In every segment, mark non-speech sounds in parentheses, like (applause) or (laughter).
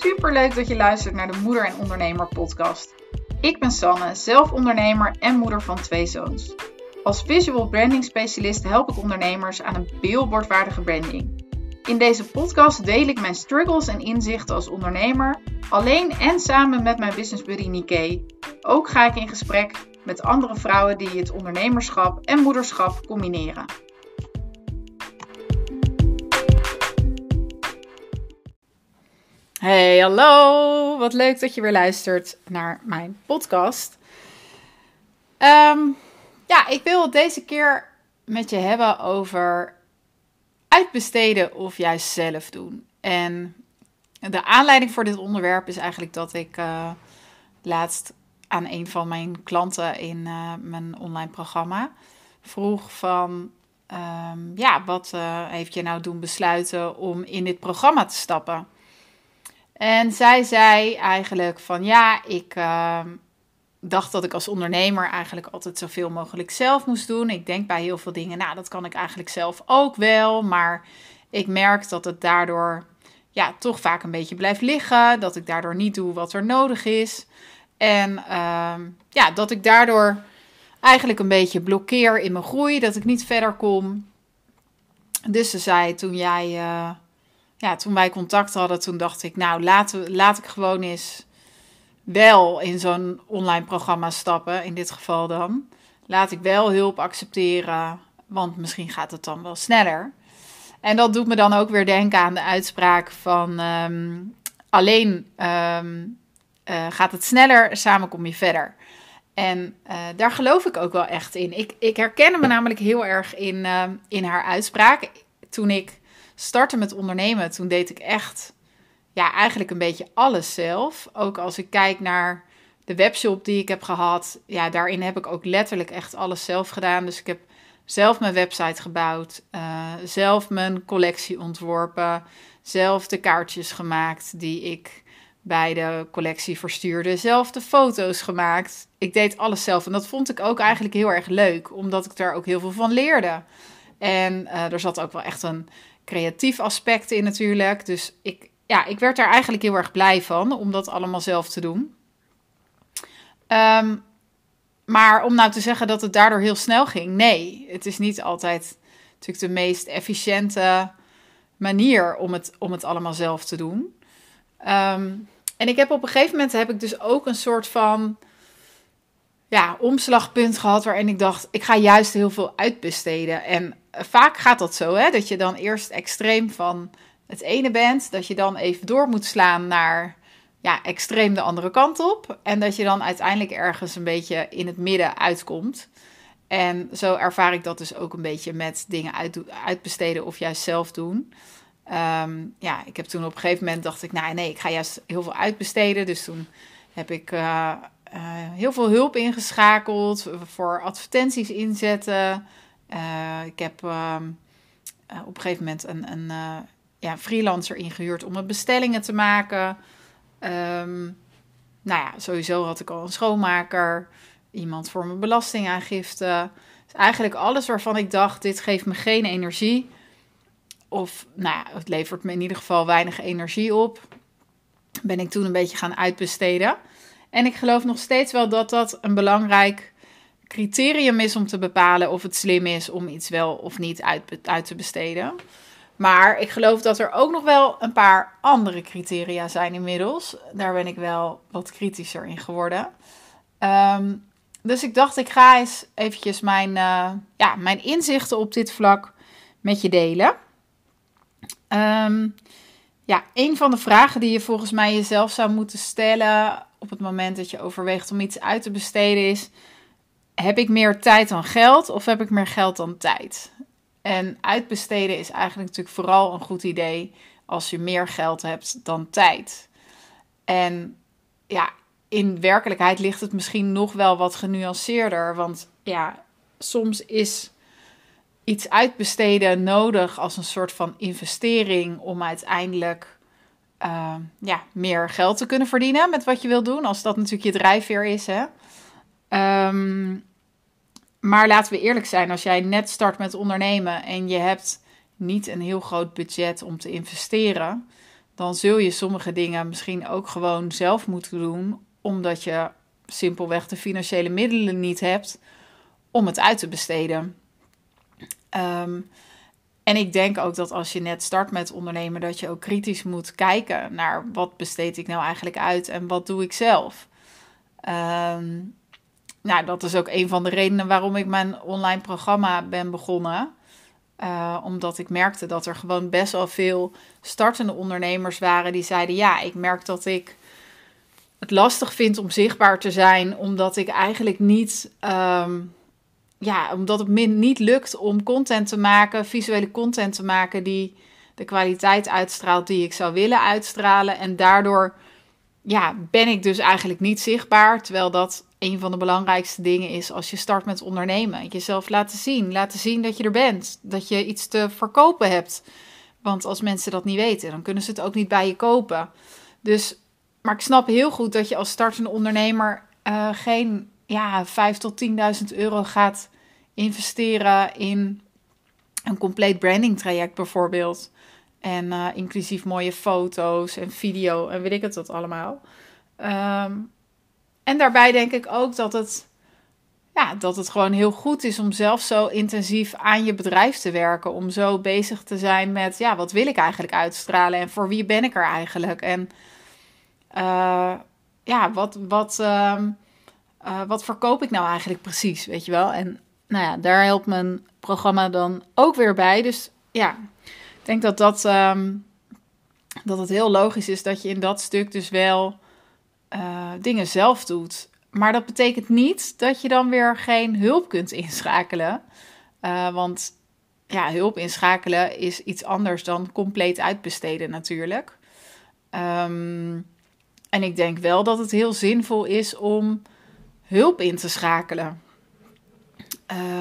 Super leuk dat je luistert naar de Moeder en Ondernemer podcast. Ik ben Sanne, zelf ondernemer en moeder van twee zoons. Als visual branding specialist help ik ondernemers aan een billboardwaardige branding. In deze podcast deel ik mijn struggles en inzichten als ondernemer, alleen en samen met mijn business buddy Nike. Ook ga ik in gesprek met andere vrouwen die het ondernemerschap en moederschap combineren. Hey, hallo! Wat leuk dat je weer luistert naar mijn podcast. Ehm, ja, ik wil het deze keer met je hebben over uitbesteden of juist zelf doen. En de aanleiding voor dit onderwerp is eigenlijk dat ik uh, laatst aan een van mijn klanten in uh, mijn online programma vroeg van... Um, ja, wat uh, heeft je nou doen besluiten om in dit programma te stappen? En zij zei eigenlijk van ja, ik uh, dacht dat ik als ondernemer eigenlijk altijd zoveel mogelijk zelf moest doen. Ik denk bij heel veel dingen, nou dat kan ik eigenlijk zelf ook wel. Maar ik merk dat het daardoor ja, toch vaak een beetje blijft liggen. Dat ik daardoor niet doe wat er nodig is. En uh, ja, dat ik daardoor eigenlijk een beetje blokkeer in mijn groei. Dat ik niet verder kom. Dus ze zei toen jij... ja, toen wij contact hadden, toen dacht ik, nou, laat, laat ik gewoon eens wel in zo'n online programma stappen, in dit geval dan. Laat ik wel hulp accepteren, want misschien gaat het dan wel sneller. En dat doet me dan ook weer denken aan de uitspraak van um, alleen um, uh, gaat het sneller, samen kom je verder. En uh, daar geloof ik ook wel echt in. Ik, ik herken me namelijk heel erg in, uh, in haar uitspraak. Toen ik starten met ondernemen, toen deed ik echt, ja, eigenlijk een beetje alles zelf. Ook als ik kijk naar de webshop die ik heb gehad, ja, daarin heb ik ook letterlijk echt alles zelf gedaan. Dus ik heb zelf mijn website gebouwd, uh, zelf mijn collectie ontworpen, zelf de kaartjes gemaakt die ik bij de collectie verstuurde, zelf de foto's gemaakt. Ik deed alles zelf en dat vond ik ook eigenlijk heel erg leuk, omdat ik daar ook heel veel van leerde. En uh, er zat ook wel echt een creatief aspect in natuurlijk. Dus ik, ja, ik werd daar eigenlijk heel erg blij van om dat allemaal zelf te doen. Um, maar om nou te zeggen dat het daardoor heel snel ging, nee, het is niet altijd natuurlijk de meest efficiënte manier om het, om het allemaal zelf te doen. Um, en ik heb op een gegeven moment heb ik dus ook een soort van ja, omslagpunt gehad waarin ik dacht, ik ga juist heel veel uitbesteden. En vaak gaat dat zo, hè, dat je dan eerst extreem van het ene bent, dat je dan even door moet slaan naar ja, extreem de andere kant op. En dat je dan uiteindelijk ergens een beetje in het midden uitkomt. En zo ervaar ik dat dus ook een beetje met dingen uit, uitbesteden of juist zelf doen. Um, ja, ik heb toen op een gegeven moment dacht ik, nou nee, ik ga juist heel veel uitbesteden. Dus toen heb ik uh, uh, heel veel hulp ingeschakeld voor advertenties inzetten. Uh, ik heb uh, op een gegeven moment een, een ja, freelancer ingehuurd om mijn bestellingen te maken. Um, nou ja, sowieso had ik al een schoonmaker, iemand voor mijn belastingaangifte. Dus eigenlijk alles waarvan ik dacht, dit geeft me geen energie. Of nou ja, het levert me in ieder geval weinig energie op. Ben ik toen een beetje gaan uitbesteden. En ik geloof nog steeds wel dat dat een belangrijk criterium is om te bepalen of het slim is om iets wel of niet uit, uit te besteden. Maar ik geloof dat er ook nog wel een paar andere criteria zijn inmiddels. Daar ben ik wel wat kritischer in geworden. Um, dus ik dacht, ik ga eens eventjes mijn, uh, ja, mijn inzichten op dit vlak met je delen. Um, ja, een van de vragen die je volgens mij jezelf zou moeten stellen op het moment dat je overweegt om iets uit te besteden is: heb ik meer tijd dan geld of heb ik meer geld dan tijd? En uitbesteden is eigenlijk natuurlijk vooral een goed idee als je meer geld hebt dan tijd. En ja, in werkelijkheid ligt het misschien nog wel wat genuanceerder. Want ja, soms is iets uitbesteden nodig als een soort van investering om uiteindelijk uh, ja, meer geld te kunnen verdienen met wat je wil doen. Als dat natuurlijk je drijfveer is. Hè? Um, maar laten we eerlijk zijn, als jij net start met ondernemen en je hebt niet een heel groot budget om te investeren, dan zul je sommige dingen misschien ook gewoon zelf moeten doen, omdat je simpelweg de financiële middelen niet hebt om het uit te besteden. Ehm, en ik denk ook dat als je net start met ondernemen, dat je ook kritisch moet kijken naar wat besteed ik nou eigenlijk uit en wat doe ik zelf. Um, nou, dat is ook een van de redenen waarom ik mijn online programma ben begonnen. Uh, omdat ik merkte dat er gewoon best wel veel startende ondernemers waren die zeiden: Ja, ik merk dat ik het lastig vind om zichtbaar te zijn, omdat ik eigenlijk niet. Um, ja, omdat het niet lukt om content te maken, visuele content te maken die de kwaliteit uitstraalt die ik zou willen uitstralen. En daardoor ja, ben ik dus eigenlijk niet zichtbaar. Terwijl dat een van de belangrijkste dingen is als je start met ondernemen. Jezelf laten zien. Laten zien dat je er bent. Dat je iets te verkopen hebt. Want als mensen dat niet weten, dan kunnen ze het ook niet bij je kopen. Dus, maar ik snap heel goed dat je als startende ondernemer uh, geen ja, 5 tot 10.000 euro gaat investeren in een compleet branding traject bijvoorbeeld. En uh, inclusief mooie foto's en video en weet ik het wat allemaal. Um, en daarbij denk ik ook dat het, ja, dat het gewoon heel goed is om zelf zo intensief aan je bedrijf te werken. Om zo bezig te zijn met, ja, wat wil ik eigenlijk uitstralen en voor wie ben ik er eigenlijk? En uh, ja, wat, wat, uh, uh, wat verkoop ik nou eigenlijk precies, weet je wel? En nou ja, daar helpt mijn programma dan ook weer bij. Dus ja, ik denk dat dat, um, dat het heel logisch is dat je in dat stuk dus wel uh, dingen zelf doet. Maar dat betekent niet dat je dan weer geen hulp kunt inschakelen. Uh, want ja, hulp inschakelen is iets anders dan compleet uitbesteden natuurlijk. Um, en ik denk wel dat het heel zinvol is om hulp in te schakelen.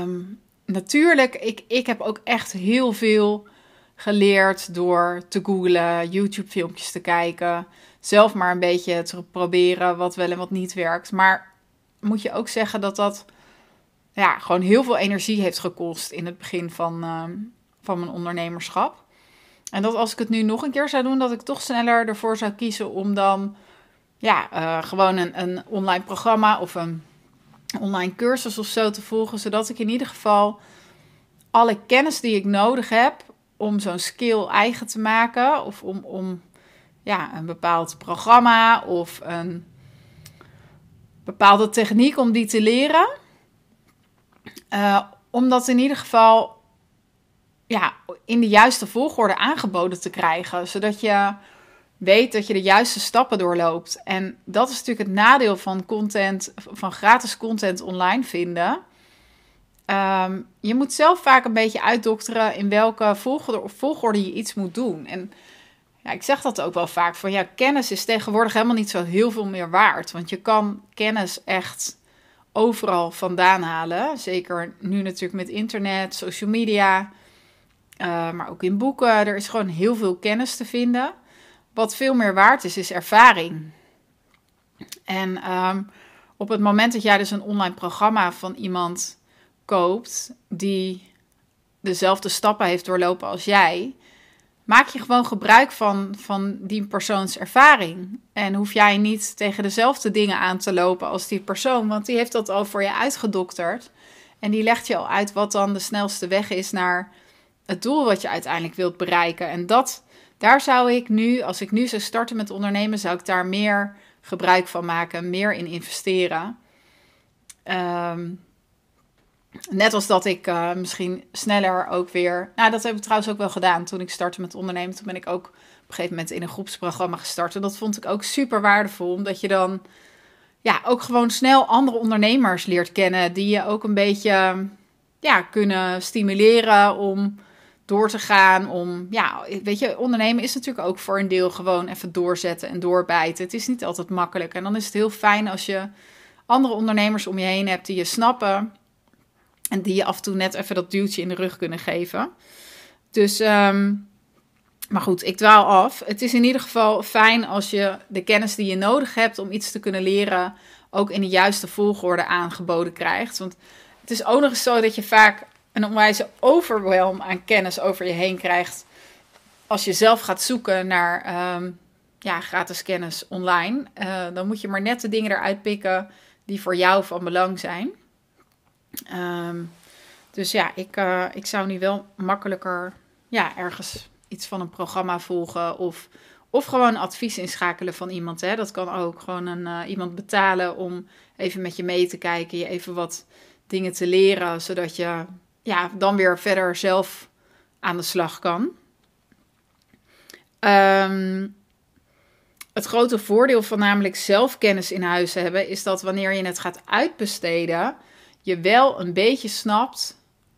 Um, natuurlijk, ik, ik heb ook echt heel veel geleerd door te googlen, YouTube-filmpjes te kijken zelf maar een beetje te proberen wat wel en wat niet werkt. Maar moet je ook zeggen dat dat ja, gewoon heel veel energie heeft gekost in het begin van, uh, van mijn ondernemerschap. En dat als ik het nu nog een keer zou doen, dat ik toch sneller ervoor zou kiezen om dan ja, uh, gewoon een, een online programma of een online cursus of zo te volgen. Zodat ik in ieder geval alle kennis die ik nodig heb om zo'n skill eigen te maken. Of om, om ja, een bepaald programma of een bepaalde techniek om die te leren. Uh, om dat in ieder geval ja, in de juiste volgorde aangeboden te krijgen. Zodat je weet dat je de juiste stappen doorloopt. En dat is natuurlijk het nadeel van content, van gratis content online vinden. Um, je moet zelf vaak een beetje uitdokteren in welke volgorde, volgorde je iets moet doen. En ja, ik zeg dat ook wel vaak van ja, kennis is tegenwoordig helemaal niet zo heel veel meer waard. Want je kan kennis echt overal vandaan halen. Zeker nu natuurlijk met internet, social media, uh, maar ook in boeken. Er is gewoon heel veel kennis te vinden. Wat veel meer waard is, is ervaring. En um, op het moment dat jij dus een online programma van iemand koopt die dezelfde stappen heeft doorlopen als jij, maak je gewoon gebruik van, van die persoons ervaring. En hoef jij niet tegen dezelfde dingen aan te lopen als die persoon, want die heeft dat al voor je uitgedokterd. En die legt je al uit wat dan de snelste weg is naar het doel wat je uiteindelijk wilt bereiken. En dat, daar zou ik nu, als ik nu zou starten met ondernemen, zou ik daar meer gebruik van maken, meer in investeren. Um, Net als dat ik uh, misschien sneller ook weer. Nou, dat heb ik trouwens ook wel gedaan toen ik startte met ondernemen. Toen ben ik ook op een gegeven moment in een groepsprogramma gestart. En dat vond ik ook super waardevol, omdat je dan ja, ook gewoon snel andere ondernemers leert kennen. Die je ook een beetje ja, kunnen stimuleren om door te gaan. Om, ja, weet je, ondernemen is natuurlijk ook voor een deel gewoon even doorzetten en doorbijten. Het is niet altijd makkelijk. En dan is het heel fijn als je andere ondernemers om je heen hebt die je snappen en die je af en toe net even dat duwtje in de rug kunnen geven. Dus, um, maar goed, ik dwaal af. Het is in ieder geval fijn als je de kennis die je nodig hebt om iets te kunnen leren, ook in de juiste volgorde aangeboden krijgt. Want het is ook nog eens zo dat je vaak een onwijze overwhelm aan kennis over je heen krijgt. als je zelf gaat zoeken naar ehm, ja, gratis kennis online, uh, dan moet je maar net de dingen eruit pikken die voor jou van belang zijn. Ehm, dus ja, ik, uh, ik zou nu wel makkelijker ja, ergens iets van een programma volgen of, of gewoon advies inschakelen van iemand. Hè. Dat kan ook gewoon een, uh, iemand betalen om even met je mee te kijken, je even wat dingen te leren, zodat je ja, dan weer verder zelf aan de slag kan. Um, het grote voordeel van namelijk zelfkennis in huis hebben is dat wanneer je het gaat uitbesteden, je wel een beetje snapt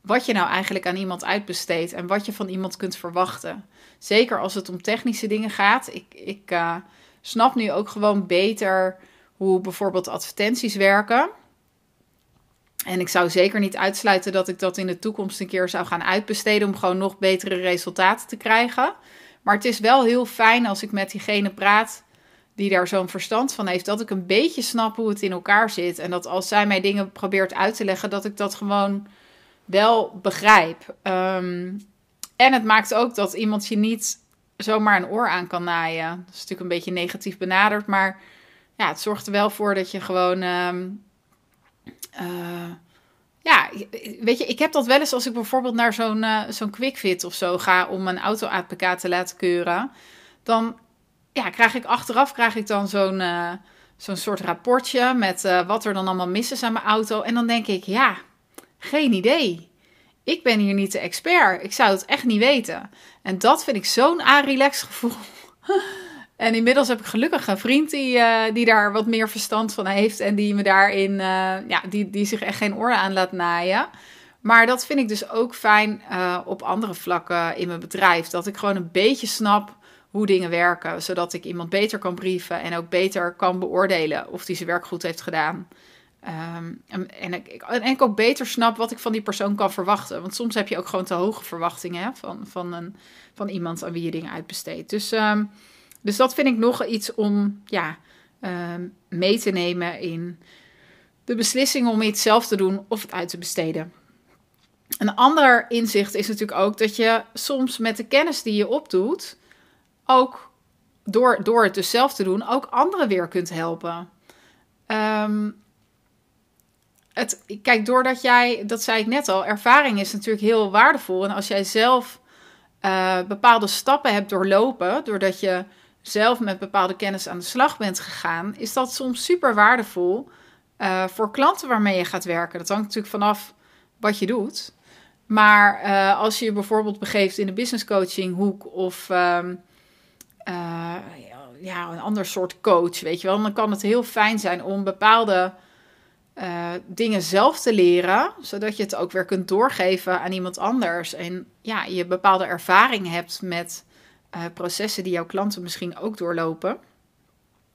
wat je nou eigenlijk aan iemand uitbesteedt en wat je van iemand kunt verwachten. Zeker als het om technische dingen gaat. Ik, ik uh, snap nu ook gewoon beter hoe bijvoorbeeld advertenties werken. En ik zou zeker niet uitsluiten dat ik dat in de toekomst een keer zou gaan uitbesteden om gewoon nog betere resultaten te krijgen. Maar het is wel heel fijn als ik met diegene praat die daar zo'n verstand van heeft, dat ik een beetje snap hoe het in elkaar zit. En dat als zij mij dingen probeert uit te leggen, dat ik dat gewoon wel begrijp. Ehm, en het maakt ook dat iemand je niet zomaar een oor aan kan naaien. Dat is natuurlijk een beetje negatief benaderd, maar ja, het zorgt er wel voor dat je gewoon. Ehm, eh, ja, weet je, ik heb dat wel eens als ik bijvoorbeeld naar zo'n uh, zo'n quickfit of zo ga om mijn auto APK te laten keuren. Dan ja, krijg ik achteraf krijg ik dan zo'n uh, zo'n soort rapportje met wat er dan allemaal mis is aan mijn auto. En dan denk ik, ja, geen idee. Ik ben hier niet de expert. Ik zou het echt niet weten. En dat vind ik zo'n relaxed gevoel. (laughs) en inmiddels heb ik gelukkig een vriend die, uh, die daar wat meer verstand van heeft. En die me daarin, ja, die, die zich echt geen oren aan laat naaien. Maar dat vind ik dus ook fijn op andere vlakken in mijn bedrijf. Dat ik gewoon een beetje snap hoe dingen werken, zodat ik iemand beter kan brieven en ook beter kan beoordelen of die zijn werk goed heeft gedaan. Um, en, en, ik, en ik ook beter snap wat ik van die persoon kan verwachten. Want soms heb je ook gewoon te hoge verwachtingen van, van, een, van iemand aan wie je dingen uitbesteedt. Dus, um, dus dat vind ik nog iets om ja, um, mee te nemen in de beslissing om iets zelf te doen of het uit te besteden. Een ander inzicht is natuurlijk ook dat je soms met de kennis die je opdoet, ook door, door het dus zelf te doen, ook anderen weer kunt helpen. Um, het, kijk, doordat jij, dat zei ik net al, ervaring is natuurlijk heel waardevol. En als jij zelf uh, bepaalde stappen hebt doorlopen, doordat je zelf met bepaalde kennis aan de slag bent gegaan, is dat soms super waardevol uh, voor klanten waarmee je gaat werken. Dat hangt natuurlijk vanaf wat je doet. Maar uh, als je je bijvoorbeeld begeeft in de business coaching hoek of um, uh, ja, een ander soort coach, weet je wel. Dan kan het heel fijn zijn om bepaalde dingen zelf te leren, zodat je het ook weer kunt doorgeven aan iemand anders. En ja, je bepaalde ervaring hebt met uh, processen die jouw klanten misschien ook doorlopen.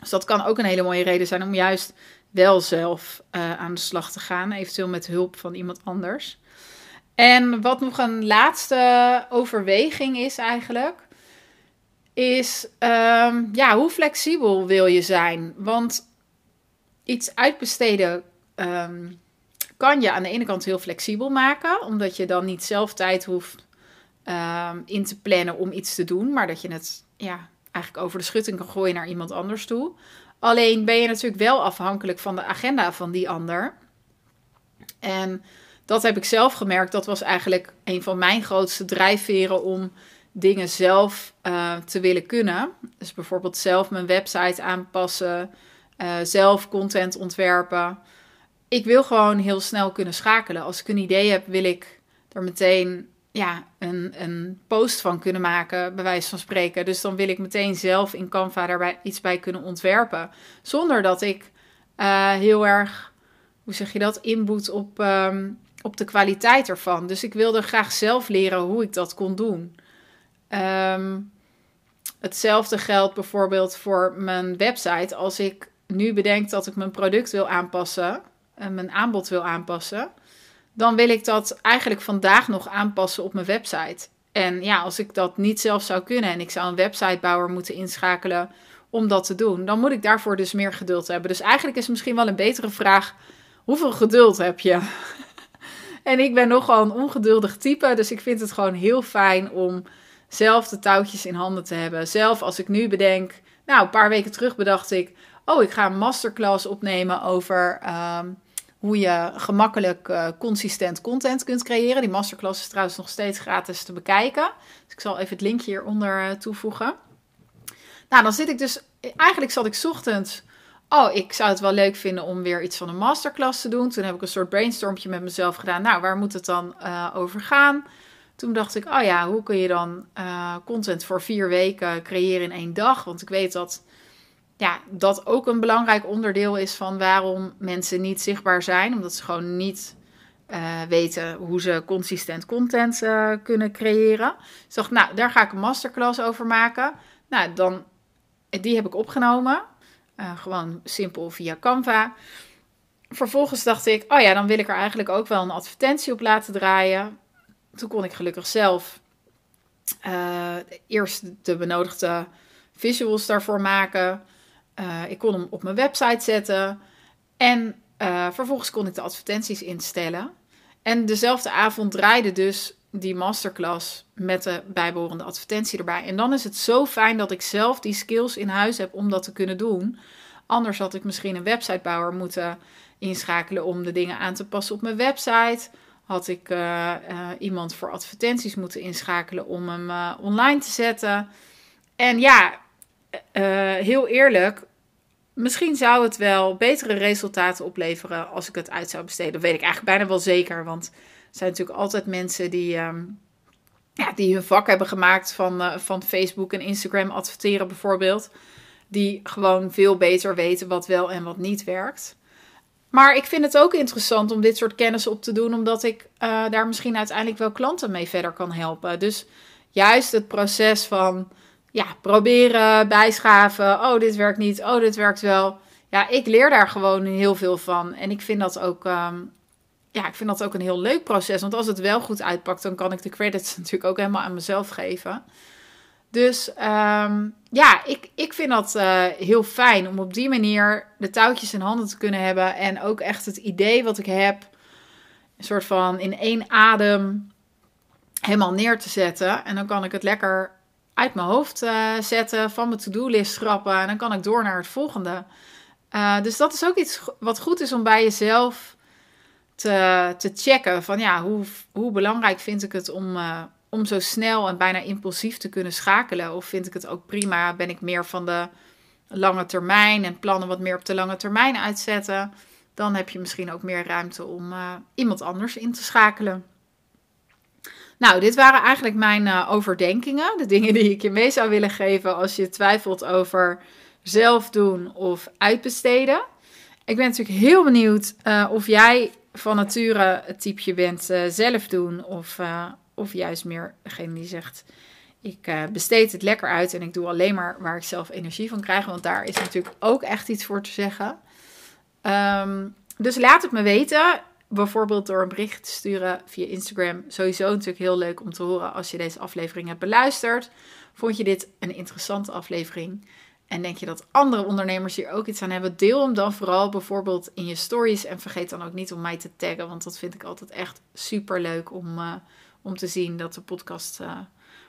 Dus dat kan ook een hele mooie reden zijn om juist wel zelf aan de slag te gaan, eventueel met hulp van iemand anders. En wat nog een laatste overweging is eigenlijk, is um, ja, hoe flexibel wil je zijn? Want iets uitbesteden um, kan je aan de ene kant heel flexibel maken, omdat je dan niet zelf tijd hoeft um, in te plannen om iets te doen, maar dat je het ja, eigenlijk over de schutting kan gooien naar iemand anders toe. Alleen ben je natuurlijk wel afhankelijk van de agenda van die ander. En dat heb ik zelf gemerkt. Dat was eigenlijk een van mijn grootste drijfveren om dingen zelf uh, te willen kunnen. Dus bijvoorbeeld zelf mijn website aanpassen, uh, zelf content ontwerpen. Ik wil gewoon heel snel kunnen schakelen. Als ik een idee heb, wil ik er meteen ja, een, een post van kunnen maken, bij wijze van spreken. Dus dan wil ik meteen zelf in Canva daarbij iets bij kunnen ontwerpen. Zonder dat ik uh, heel erg, hoe zeg je dat, inboet op, um, op de kwaliteit ervan. Dus ik wilde graag zelf leren hoe ik dat kon doen. Um, hetzelfde geldt bijvoorbeeld voor mijn website. Als ik nu bedenk dat ik mijn product wil aanpassen, en mijn aanbod wil aanpassen, dan wil ik dat eigenlijk vandaag nog aanpassen op mijn website. En ja, als ik dat niet zelf zou kunnen en ik zou een websitebouwer moeten inschakelen om dat te doen, dan moet ik daarvoor dus meer geduld hebben. Dus eigenlijk is misschien wel een betere vraag: hoeveel geduld heb je? (laughs) en ik ben nogal een ongeduldig type, dus ik vind het gewoon heel fijn om zelf de touwtjes in handen te hebben. Zelf als ik nu bedenk, nou, een paar weken terug bedacht ik, oh, ik ga een masterclass opnemen over ehm, hoe je gemakkelijk uh, consistent content kunt creëren. Die masterclass is trouwens nog steeds gratis te bekijken. Dus ik zal even het linkje hieronder uh, toevoegen. Nou, dan zit ik dus, eigenlijk zat ik ochtends oh, ik zou het wel leuk vinden om weer iets van een masterclass te doen. Toen heb ik een soort brainstormje met mezelf gedaan. Nou, waar moet het dan uh, over gaan? Toen dacht ik, oh ja, hoe kun je dan content voor vier weken creëren in één dag? Want ik weet dat ja, dat ook een belangrijk onderdeel is van waarom mensen niet zichtbaar zijn. Omdat ze gewoon niet uh, weten hoe ze consistent content kunnen creëren. Dus dacht, nou, daar ga ik een masterclass over maken. Nou, dan, die heb ik opgenomen. Uh, gewoon simpel via Canva. Vervolgens dacht ik, oh ja, dan wil ik er eigenlijk ook wel een advertentie op laten draaien. Toen kon ik gelukkig zelf eerst de benodigde visuals daarvoor maken. Uh, ik kon hem op mijn website zetten. En vervolgens kon ik de advertenties instellen. En dezelfde avond draaide dus die masterclass met de bijbehorende advertentie erbij. En dan is het zo fijn dat ik zelf die skills in huis heb om dat te kunnen doen. Anders had ik misschien een websitebouwer moeten inschakelen om de dingen aan te passen op mijn website. Had ik uh, iemand voor advertenties moeten inschakelen om hem online te zetten. En ja, heel eerlijk, misschien zou het wel betere resultaten opleveren als ik het uit zou besteden. Dat weet ik eigenlijk bijna wel zeker. Want zijn natuurlijk altijd mensen die, um, ja, die hun vak hebben gemaakt van, uh, van Facebook en Instagram adverteren bijvoorbeeld. Die gewoon veel beter weten wat wel en wat niet werkt. Maar ik vind het ook interessant om dit soort kennis op te doen, omdat ik uh, daar misschien uiteindelijk wel klanten mee verder kan helpen. Dus juist het proces van ja, proberen, bijschaven. Oh, dit werkt niet. Oh, dit werkt wel. Ja, ik leer daar gewoon heel veel van. En ik vind dat ook um, ja, ik vind dat ook een heel leuk proces. Want als het wel goed uitpakt, dan kan ik de credits (laughs) natuurlijk ook helemaal aan mezelf geven. Dus um, ja, ik, ik vind dat uh, heel fijn om op die manier de touwtjes in handen te kunnen hebben. En ook echt het idee wat ik heb, een soort van in één adem helemaal neer te zetten. En dan kan ik het lekker uit mijn hoofd uh, zetten, van mijn to-do-list schrappen. En dan kan ik door naar het volgende. Uh, dus dat is ook iets wat goed is om bij jezelf te, te checken van ja, hoe, hoe belangrijk vind ik het om, uh, om zo snel en bijna impulsief te kunnen schakelen? Of vind ik het ook prima, ben ik meer van de lange termijn en plannen wat meer op de lange termijn uitzetten? Dan heb je misschien ook meer ruimte om iemand anders in te schakelen. Nou, dit waren eigenlijk mijn uh, overdenkingen. De dingen die ik je mee zou willen geven als je twijfelt over zelf doen of uitbesteden. Ik ben natuurlijk heel benieuwd uh, of jij van nature het type bent uh, zelf doen. Of, of juist meer degene die zegt, ik besteed het lekker uit en ik doe alleen maar waar ik zelf energie van krijg. Want daar is natuurlijk ook echt iets voor te zeggen. Um, dus laat het me weten. Bijvoorbeeld door een bericht te sturen via Instagram. Sowieso natuurlijk heel leuk om te horen als je deze aflevering hebt beluisterd. Vond je dit een interessante aflevering? En denk je dat andere ondernemers hier ook iets aan hebben? Deel hem dan vooral bijvoorbeeld in je stories. En vergeet dan ook niet om mij te taggen. Want dat vind ik altijd echt super leuk om, uh, om te zien dat de podcast uh,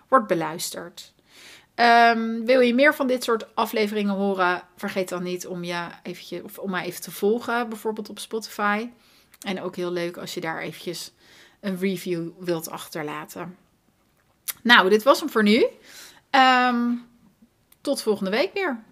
wordt beluisterd. Um, wil je meer van dit soort afleveringen horen? Vergeet dan niet om, je eventjes, of om mij even te volgen, bijvoorbeeld op Spotify. En ook heel leuk als je daar eventjes een review wilt achterlaten. Nou, dit was hem voor nu. Um, tot volgende week weer.